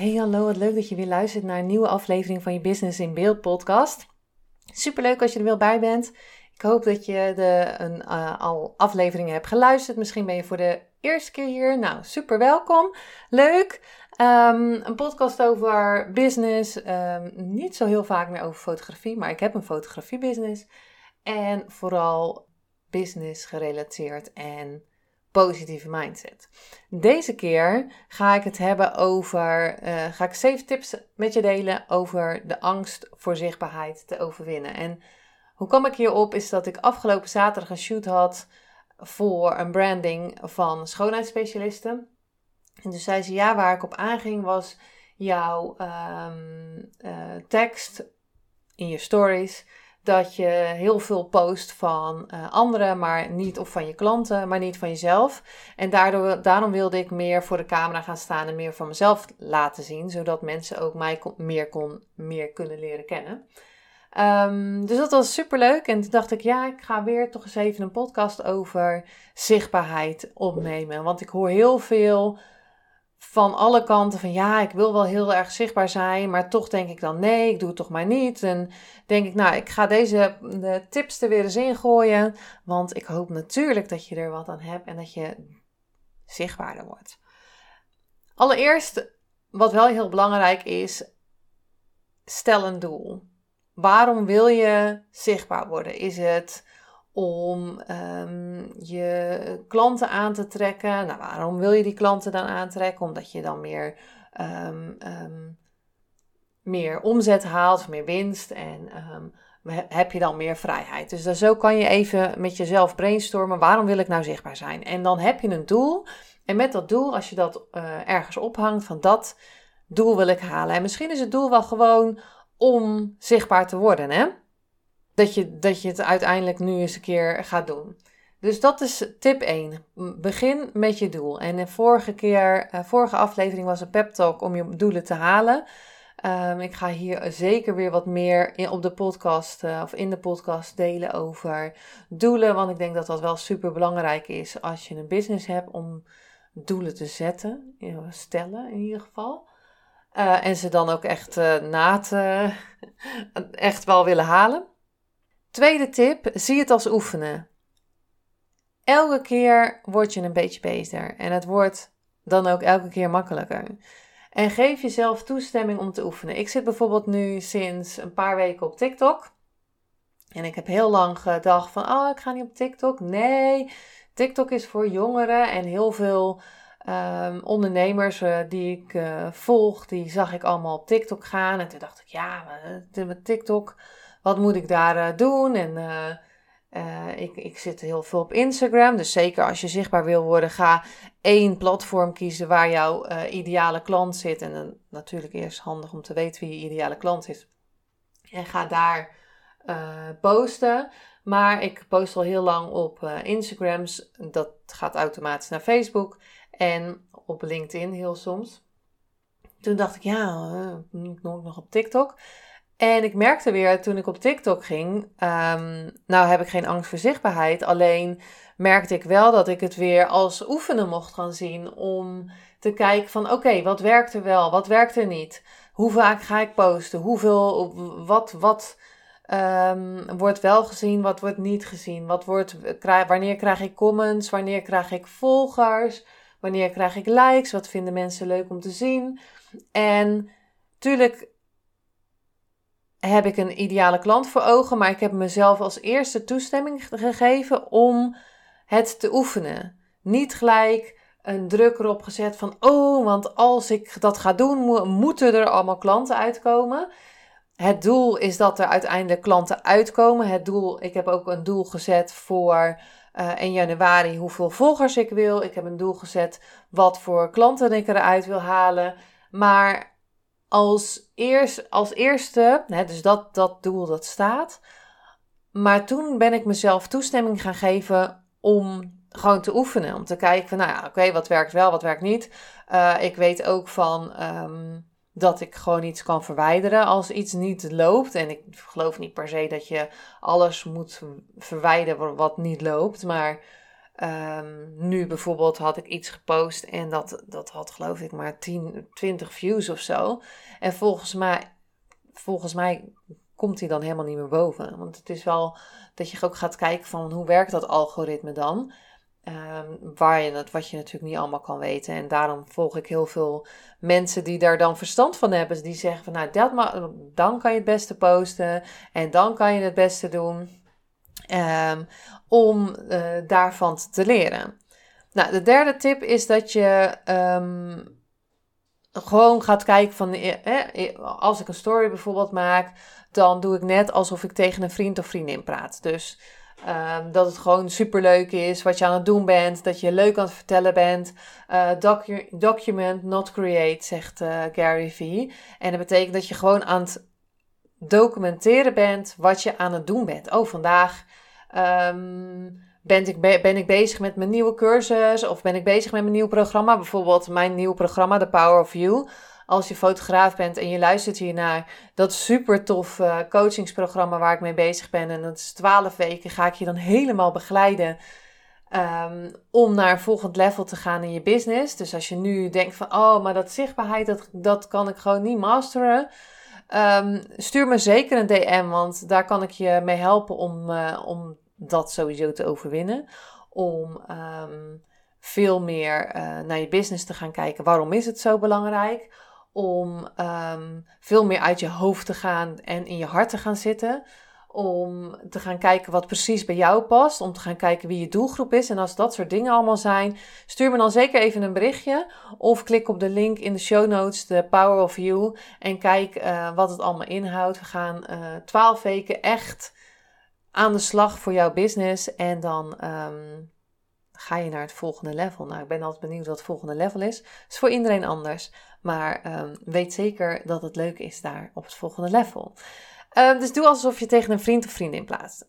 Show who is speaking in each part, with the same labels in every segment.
Speaker 1: Hey hallo, wat leuk dat je weer luistert naar een nieuwe aflevering van je Business in Beeld podcast. Superleuk als je er weer bij bent. Ik hoop dat je de, een, uh, al afleveringen hebt geluisterd. Misschien ben je voor de eerste keer hier. Nou, super welkom. Leuk. Um, een podcast over business. Um, niet zo heel vaak meer over fotografie, maar ik heb een fotografiebusiness. En vooral business gerelateerd en positieve mindset. Deze keer ga ik het hebben over, uh, ga ik zeven tips met je delen over de angst voor zichtbaarheid te overwinnen. En hoe kwam ik hierop is dat ik afgelopen zaterdag een shoot had voor een branding van schoonheidsspecialisten. En dus zei ze, ja, waar ik op aanging was jouw um, uh, tekst in je stories dat je heel veel post van uh, anderen, maar niet of van je klanten, maar niet van jezelf. En daardoor, daarom wilde ik meer voor de camera gaan staan en meer van mezelf laten zien, zodat mensen ook mij meer, kon, meer kunnen leren kennen. Um, dus dat was super leuk. En toen dacht ik, ja, ik ga weer toch eens even een podcast over zichtbaarheid opnemen. Want ik hoor heel veel van alle kanten van ja, ik wil wel heel erg zichtbaar zijn, maar toch denk ik dan nee, ik doe het toch maar niet. En denk ik, nou, ik ga deze de tips er weer eens in gooien, want ik hoop natuurlijk dat je er wat aan hebt en dat je zichtbaarder wordt. Allereerst, wat wel heel belangrijk is, stel een doel. Waarom wil je zichtbaar worden? Is het om um, je klanten aan te trekken. Nou, waarom wil je die klanten dan aantrekken? Omdat je dan meer, um, um, meer omzet haalt, meer winst en heb je dan meer vrijheid. Dus zo kan je even met jezelf brainstormen. Waarom wil ik nou zichtbaar zijn? En dan heb je een doel. En met dat doel, als je dat uh, ergens ophangt, van dat doel wil ik halen. En misschien is het doel wel gewoon om zichtbaar te worden, hè? Dat je, dat je het uiteindelijk nu eens een keer gaat doen. Dus dat is tip 1. Begin met je doel. En de vorige keer, uh, vorige aflevering was een pep talk om je doelen te halen. Um, ik ga hier zeker weer wat meer in, op de podcast uh, of in de podcast delen over doelen. Want ik denk dat dat wel super belangrijk is als je een business hebt om doelen te zetten, stellen in ieder geval. Uh, en ze dan ook echt na te, echt wel willen halen. Tweede tip, zie het als oefenen. Elke keer word je een beetje beter en het wordt dan ook elke keer makkelijker. En geef jezelf toestemming om te oefenen. Ik zit bijvoorbeeld nu sinds een paar weken op TikTok. En ik heb heel lang gedacht van, oh, ik ga niet op TikTok. Nee, TikTok is voor jongeren en heel veel um, ondernemers uh, die ik uh, volg, die zag ik allemaal op TikTok gaan. En toen dacht ik, ja, met TikTok wat moet ik daar uh, doen? En uh, ik, ik zit heel veel op Instagram. Dus zeker als je zichtbaar wil worden, ga één platform kiezen waar jouw ideale klant zit. En dan natuurlijk eerst handig om te weten wie je ideale klant is. En ga daar posten. Maar ik post al heel lang op Instagrams. Dat gaat automatisch naar Facebook. En op LinkedIn heel soms. Toen dacht ik, ja, uh, nog op TikTok. En ik merkte weer toen ik op TikTok ging, um, nou heb ik geen angst voor zichtbaarheid, alleen merkte ik wel dat ik het weer als oefenen mocht gaan zien om te kijken van oké, wat werkt er wel, wat werkt er niet? Hoe vaak ga ik posten? Hoeveel, wat, wat um, wordt wel gezien, wat wordt niet gezien? Wat wordt, wanneer krijg ik comments? Wanneer krijg ik volgers? Wanneer krijg ik likes? Wat vinden mensen leuk om te zien? En tuurlijk heb ik een ideale klant voor ogen, maar ik heb mezelf als eerste toestemming gegeven om het te oefenen. Niet gelijk een druk erop gezet van, oh, want als ik dat ga doen, moeten er allemaal klanten uitkomen. Het doel is dat er uiteindelijk klanten uitkomen. Het doel, ik heb ook een doel gezet voor uh, in januari hoeveel volgers ik wil. Ik heb een doel gezet wat voor klanten ik eruit wil halen. Maar als, eerst, als eerste, hè, dus dat, dat doel dat staat. Maar toen ben ik mezelf toestemming gaan geven om gewoon te oefenen. Om te kijken van, nou ja, oké, wat werkt wel, wat werkt niet. Uh, ik weet ook van um, dat ik gewoon iets kan verwijderen als iets niet loopt. En ik geloof niet per se dat je alles moet verwijderen wat niet loopt. Maar um, nu bijvoorbeeld had ik iets gepost en dat, dat had geloof ik maar 10, 20 views of zo. En volgens mij, volgens mij komt hij dan helemaal niet meer boven. Want het is wel dat je ook gaat kijken van hoe werkt dat algoritme dan. Um, waar je het, wat je natuurlijk niet allemaal kan weten. En daarom volg ik heel veel mensen die daar dan verstand van hebben. Die zeggen van nou, dat dan kan je het beste posten. En dan kan je het beste doen. Um, om uh, daarvan te leren. Nou, de derde tip is dat je um, gewoon gaat kijken van, eh, eh, als ik een story bijvoorbeeld maak, dan doe ik net alsof ik tegen een vriend of vriendin praat. Dus um, dat het gewoon superleuk is wat je aan het doen bent, dat je leuk aan het vertellen bent. Docu document, not create, zegt uh, Gary Vee. En dat betekent dat je gewoon aan het documenteren bent wat je aan het doen bent. Oh, vandaag um, ben, ik ben ik bezig met mijn nieuwe cursus of ben ik bezig met mijn nieuw programma. Bijvoorbeeld mijn nieuw programma, The Power of You als je fotograaf bent en je luistert hiernaar, dat super tof uh, coachingsprogramma waar ik mee bezig ben. En dat is 12 weken, ga ik je dan helemaal begeleiden um, om naar een volgend level te gaan in je business. Dus als je nu denkt van, oh, maar dat zichtbaarheid, dat, dat kan ik gewoon niet masteren. Um, stuur me zeker een DM, want daar kan ik je mee helpen om, uh, om dat sowieso te overwinnen. Om um, veel meer uh, naar je business te gaan kijken. Waarom is het zo belangrijk? om um, veel meer uit je hoofd te gaan en in je hart te gaan zitten. Om te gaan kijken wat precies bij jou past. Om te gaan kijken wie je doelgroep is. En als dat soort dingen allemaal zijn, stuur me dan zeker even een berichtje. Of klik op de link in de show notes, de Power of You. En kijk uh, wat het allemaal inhoudt. We gaan uh, eh, 12 weken echt aan de slag voor jouw business. En dan um, ga je naar het volgende level. Nou, ik ben altijd benieuwd wat het volgende level is. Het is voor iedereen anders. Maar um, weet zeker dat het leuk is daar op het volgende level. Um, dus doe alsof je tegen een vriend of vriendin plaatst.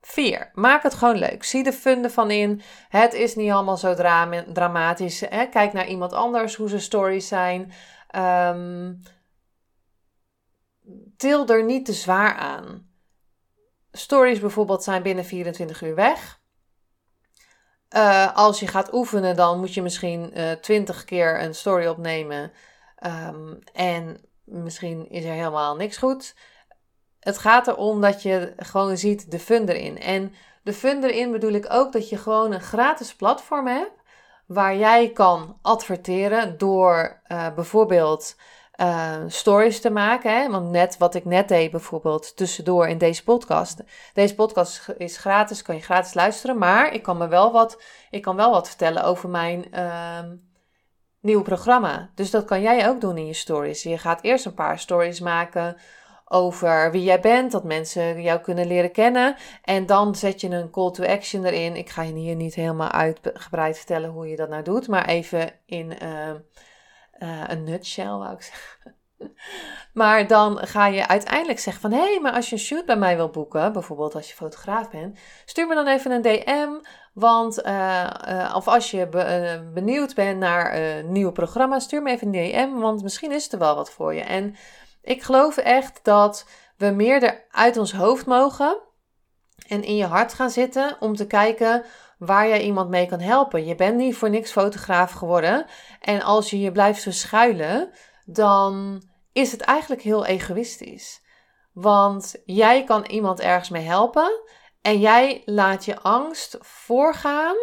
Speaker 1: 4. Maak het gewoon leuk. Zie de fun ervan in. Het is niet allemaal zo dramatisch. Hè? Kijk naar iemand anders, hoe ze stories zijn. Um, til er niet te zwaar aan. Stories bijvoorbeeld zijn binnen 24 uur weg. Uh, als je gaat oefenen, dan moet je misschien uh, eh, 20 keer een story opnemen. Um, en misschien is er helemaal niks goed. Het gaat erom dat je gewoon ziet de fun erin. En de fun erin bedoel ik ook dat je gewoon een gratis platform hebt. Waar jij kan adverteren door uh, bijvoorbeeld uh, stories te maken. Hè? Want net wat ik net deed, bijvoorbeeld tussendoor in deze podcast. Deze podcast is gratis, kan je gratis luisteren. Maar ik kan me wel wat, ik kan wel wat vertellen over mijn uh, nieuw programma. Dus dat kan jij ook doen in je stories. Je gaat eerst een paar stories maken over wie jij bent, dat mensen jou kunnen leren kennen. En dan zet je een call to action erin. Ik ga je hier niet helemaal uitgebreid vertellen hoe je dat nou doet, maar even in uh, uh, een nutshell, wou ik zeggen. Maar dan ga je uiteindelijk zeggen van... hé, hey, maar als je een shoot bij mij wil boeken... bijvoorbeeld als je fotograaf bent... stuur me dan even een DM... Want, uh, of als je be, benieuwd bent naar nieuwe programma, stuur me even een DM, want misschien is er wel wat voor je. En ik geloof echt dat we meer er uit ons hoofd mogen en in je hart gaan zitten om te kijken waar jij iemand mee kan helpen. Je bent niet voor niks fotograaf geworden. En als je je blijft verschuilen, dan is het eigenlijk heel egoïstisch. Want jij kan iemand ergens mee helpen en jij laat je angst voorgaan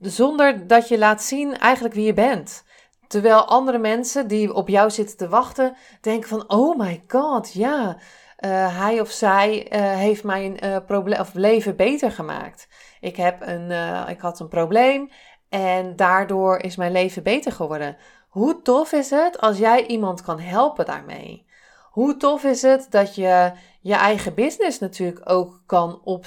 Speaker 1: zonder dat je laat zien eigenlijk wie je bent. Terwijl andere mensen die op jou zitten te wachten, denken van, oh my god, ja, uh, hij of zij uh, heeft mijn uh, probleem of leven beter gemaakt. Ik, heb een, ik had een probleem en daardoor is mijn leven beter geworden. Hoe tof is het als jij iemand kan helpen daarmee? Hoe tof is het dat je je eigen business natuurlijk ook kan op,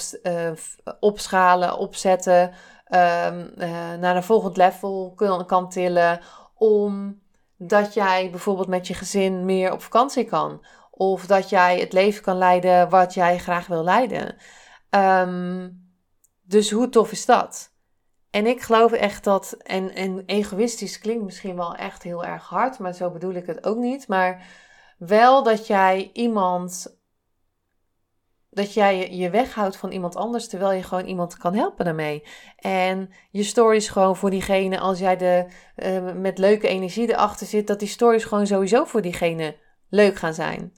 Speaker 1: opschalen, opzetten, um, naar een volgend level kan tillen, omdat jij bijvoorbeeld met je gezin meer op vakantie kan. Of dat jij het leven kan leiden wat jij graag wil leiden. Um, dus hoe tof is dat? En ik geloof echt dat, en, en egoïstisch klinkt misschien wel echt heel erg hard, maar zo bedoel ik het ook niet. Maar wel dat jij iemand dat jij je weghoudt van iemand anders, terwijl je gewoon iemand kan helpen daarmee. En je stories gewoon voor diegene, als jij de, uh, met leuke energie erachter zit, dat die stories gewoon sowieso voor diegene leuk gaan zijn.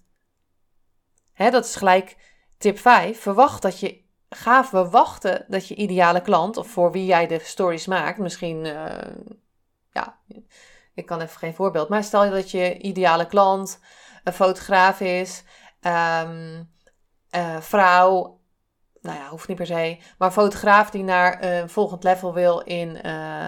Speaker 1: Hè, dat is gelijk tip 5. Verwacht dat je, gaaf verwachten dat je ideale klant, of voor wie jij de stories maakt, misschien, uh, ja, ik kan even geen voorbeeld, maar stel je dat je ideale klant een fotograaf is. Um, uh, vrouw, nou ja, hoeft niet per se, maar fotograaf die naar een volgend level wil in uh,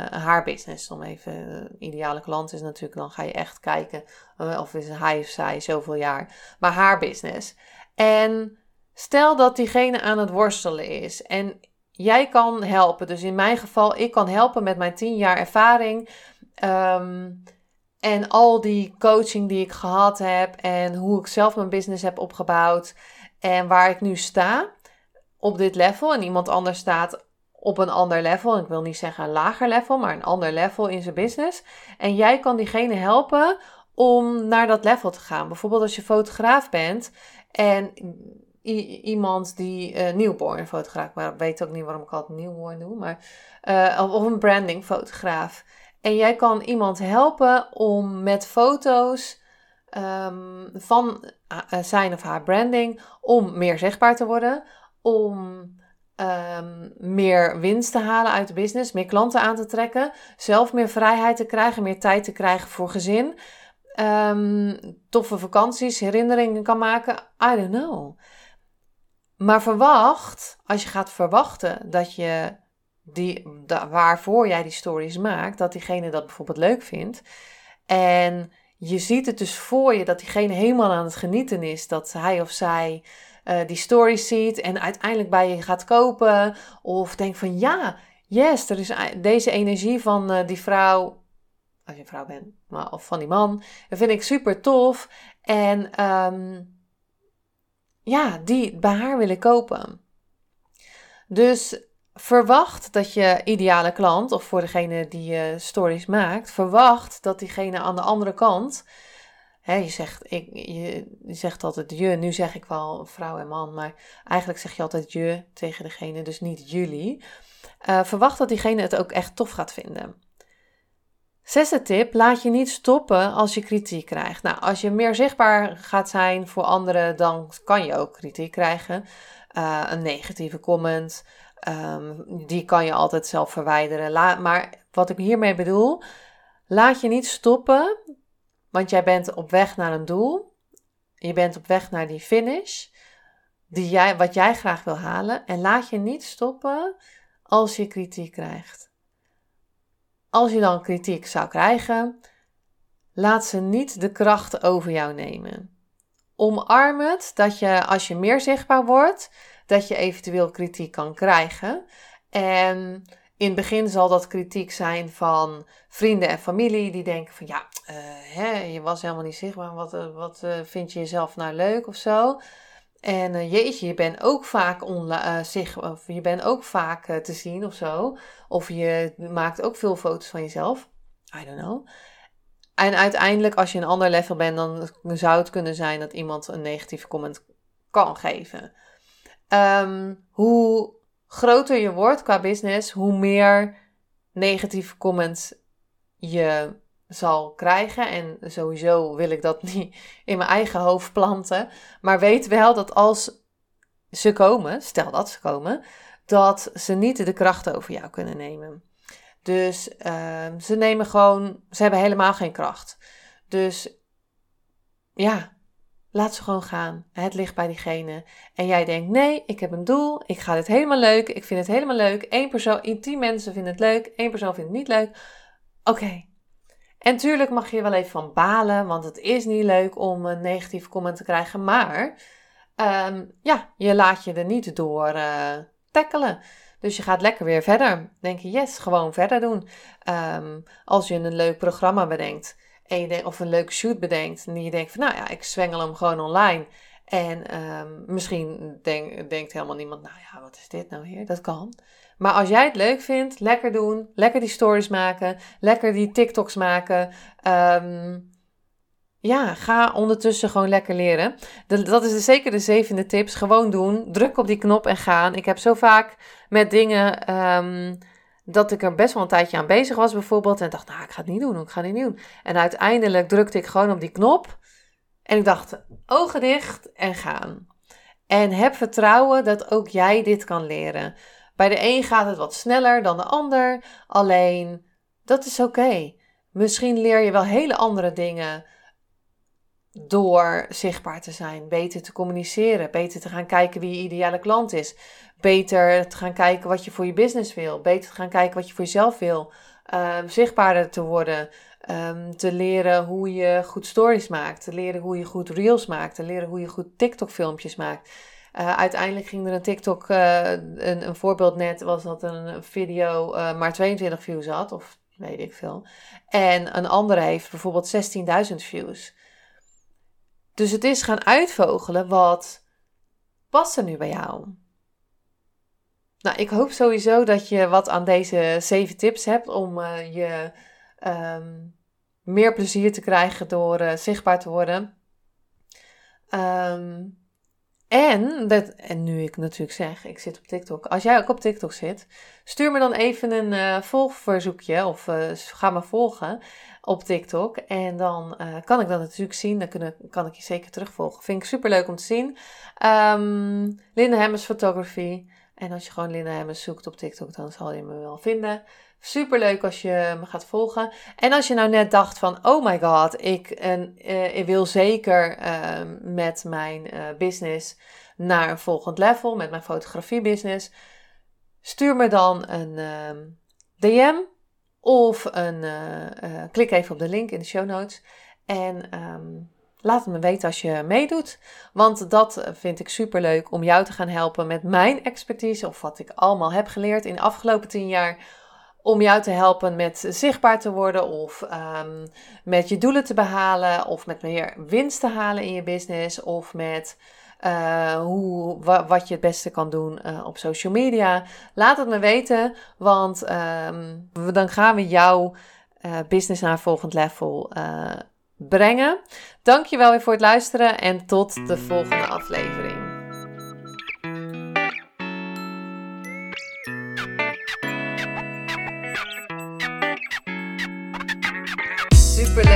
Speaker 1: haar business. Om even, ideale klant is natuurlijk, dan ga je echt kijken of is hij of zij zoveel jaar, maar haar business. En stel dat diegene aan het worstelen is en jij kan helpen. Dus in mijn geval, ik kan helpen met mijn 10 jaar ervaring. Um, en al die coaching die ik gehad heb en hoe ik zelf mijn business heb opgebouwd. En waar ik nu sta op dit level en iemand anders staat op een ander level. Ik wil niet zeggen een lager level, maar een ander level in zijn business. En jij kan diegene helpen om naar dat level te gaan. Bijvoorbeeld als je fotograaf bent en iemand die uh, newborn fotograaf, maar ik weet ook niet waarom ik altijd newborn doe, maar uh, of een branding fotograaf. En jij kan iemand helpen om met foto's um, van uh, zijn of haar branding om meer zichtbaar te worden, om um, meer winst te halen uit de business, meer klanten aan te trekken, zelf meer vrijheid te krijgen, meer tijd te krijgen voor gezin, um, toffe vakanties, herinneringen kan maken. I don't know. Maar verwacht, als je gaat verwachten dat je die, waarvoor jij die stories maakt, dat diegene dat bijvoorbeeld leuk vindt. En je ziet het dus voor je dat diegene helemaal aan het genieten is. Dat hij of zij uh, die stories ziet en uiteindelijk bij je gaat kopen. Of denkt van ja, yes, er is deze energie van uh, die vrouw. Als je een vrouw bent, maar, of van die man. Dat vind ik super tof. En um, ja, die, bij haar willen kopen. Dus verwacht dat je ideale klant, of voor degene die je stories maakt, verwacht dat diegene aan de andere kant. Hè, je, zegt, ik, je, je zegt altijd je, nu zeg ik wel vrouw en man, maar eigenlijk zeg je altijd je tegen degene, dus niet jullie. Uh, verwacht dat diegene het ook echt tof gaat vinden. Zesde tip, laat je niet stoppen als je kritiek krijgt. Nou, als je meer zichtbaar gaat zijn voor anderen, dan kan je ook kritiek krijgen. Uh, een negatieve comment, Um, die kan je altijd zelf verwijderen. maar wat ik hiermee bedoel, laat je niet stoppen, want jij bent op weg naar een doel. Je bent op weg naar die finish, die jij, wat jij graag wil halen. En laat je niet stoppen als je kritiek krijgt. Als je dan kritiek zou krijgen, laat ze niet de kracht over jou nemen. Omarm het dat je als je meer zichtbaar wordt, dat je eventueel kritiek kan krijgen. En in het begin zal dat kritiek zijn van vrienden en familie die denken van ja, uh, hè, je was helemaal niet zichtbaar, wat, uh, wat uh, vind je jezelf nou leuk of zo. En jeetje, je bent ook vaak, zich, of je bent ook vaak te zien of zo. Of je maakt ook veel foto's van jezelf. I don't know. En uiteindelijk, als je een ander level bent, dan zou het kunnen zijn dat iemand een negatieve comment kan geven. Um, hoe groter je wordt qua business, hoe meer negatieve comments je zal krijgen. En sowieso wil ik dat niet in mijn eigen hoofd planten. Maar weet wel dat als ze komen, stel dat ze komen, dat ze niet de kracht over jou kunnen nemen. Dus uh, ze nemen gewoon, ze hebben helemaal geen kracht. Dus ja, Laat ze gewoon gaan. Het ligt bij diegene. En jij denkt: nee, ik heb een doel. Ik ga dit helemaal leuk. Ik vind het helemaal leuk. Eén persoon, tien mensen vinden het leuk. Eén persoon vindt het niet leuk. Oké. En tuurlijk mag je wel even van balen, want het is niet leuk om een negatieve comment te krijgen. Maar ehm, ja, je laat je er niet door uh, tackelen. Dus je gaat lekker weer verder. Denk je, yes, gewoon verder doen. Ehm, als je een leuk programma bedenkt of een leuke shoot bedenkt en je denkt van, nou ja, ik zwengel hem gewoon online. En ehm, misschien denk, denkt helemaal niemand, nou ja, wat is dit nou hier? Dat kan. Maar als jij het leuk vindt, lekker doen. Lekker die stories maken. Lekker die TikToks maken. Um, ja, ga ondertussen gewoon lekker leren. dat is zeker de zevende tips. Gewoon doen. Druk op die knop en gaan. Ik heb zo vaak met dingen um, dat ik er best wel een tijdje aan bezig was bijvoorbeeld. En dacht, nou, ik ga het niet doen. Ik ga het niet doen. En uiteindelijk drukte ik gewoon op die knop. En ik dacht, ogen dicht en gaan. En heb vertrouwen dat ook jij dit kan leren. Bij de een gaat het wat sneller dan de ander. Alleen, dat is oké. Misschien leer je wel hele andere dingen door zichtbaar te zijn, beter te communiceren, beter te gaan kijken wie je ideale klant is, beter te gaan kijken wat je voor je business wil, beter te gaan kijken wat je voor jezelf wil, um, zichtbaarder te worden, um, te leren hoe je goed stories maakt, te leren hoe je goed reels maakt, te leren hoe je goed TikTok-filmpjes maakt. Uh, uiteindelijk ging er een TikTok, uh, een, een, voorbeeld net was dat een video uh, maar 22 views had, of weet ik veel. En een andere heeft bijvoorbeeld 16.000 views. Dus het is gaan uitvogelen wat past er nu bij jou. Nou, ik hoop sowieso dat je wat aan deze zeven tips hebt om uh, je um, meer plezier te krijgen door uh, zichtbaar te worden. Um, en, dat, en nu ik natuurlijk zeg, ik zit op TikTok. Als jij ook op TikTok zit, stuur me dan even een uh, volgverzoekje of uh, ga me volgen op TikTok. En dan uh, kan ik dat natuurlijk zien. Dan kunnen, kan ik je zeker terugvolgen. Vind ik super leuk om te zien. Um, Linda Hemmers Photography. En als je gewoon Linda Hemmers zoekt op TikTok, dan zal je me wel vinden. Super leuk als je me gaat volgen. En als je nou net dacht van, oh my god, ik, en, uh, ik wil zeker uh, met mijn uh, business naar een volgend level, met mijn fotografie business. Stuur me dan een DM ehm, of een, eh, klik even op de link in de show notes. En um, laat het me weten als je meedoet. Want dat vind ik super leuk om jou te gaan helpen met mijn expertise. Of wat ik allemaal heb geleerd in de afgelopen tien jaar om jou te helpen met zichtbaar te worden of um, met je doelen te behalen of met meer winst te halen in je business of met uh, hoe, wat je het beste kan doen uh, op social media. Laat het me weten, want um, dan gaan we jouw uh, business naar volgend level brengen. Dankjewel weer voor het luisteren en tot de volgende aflevering.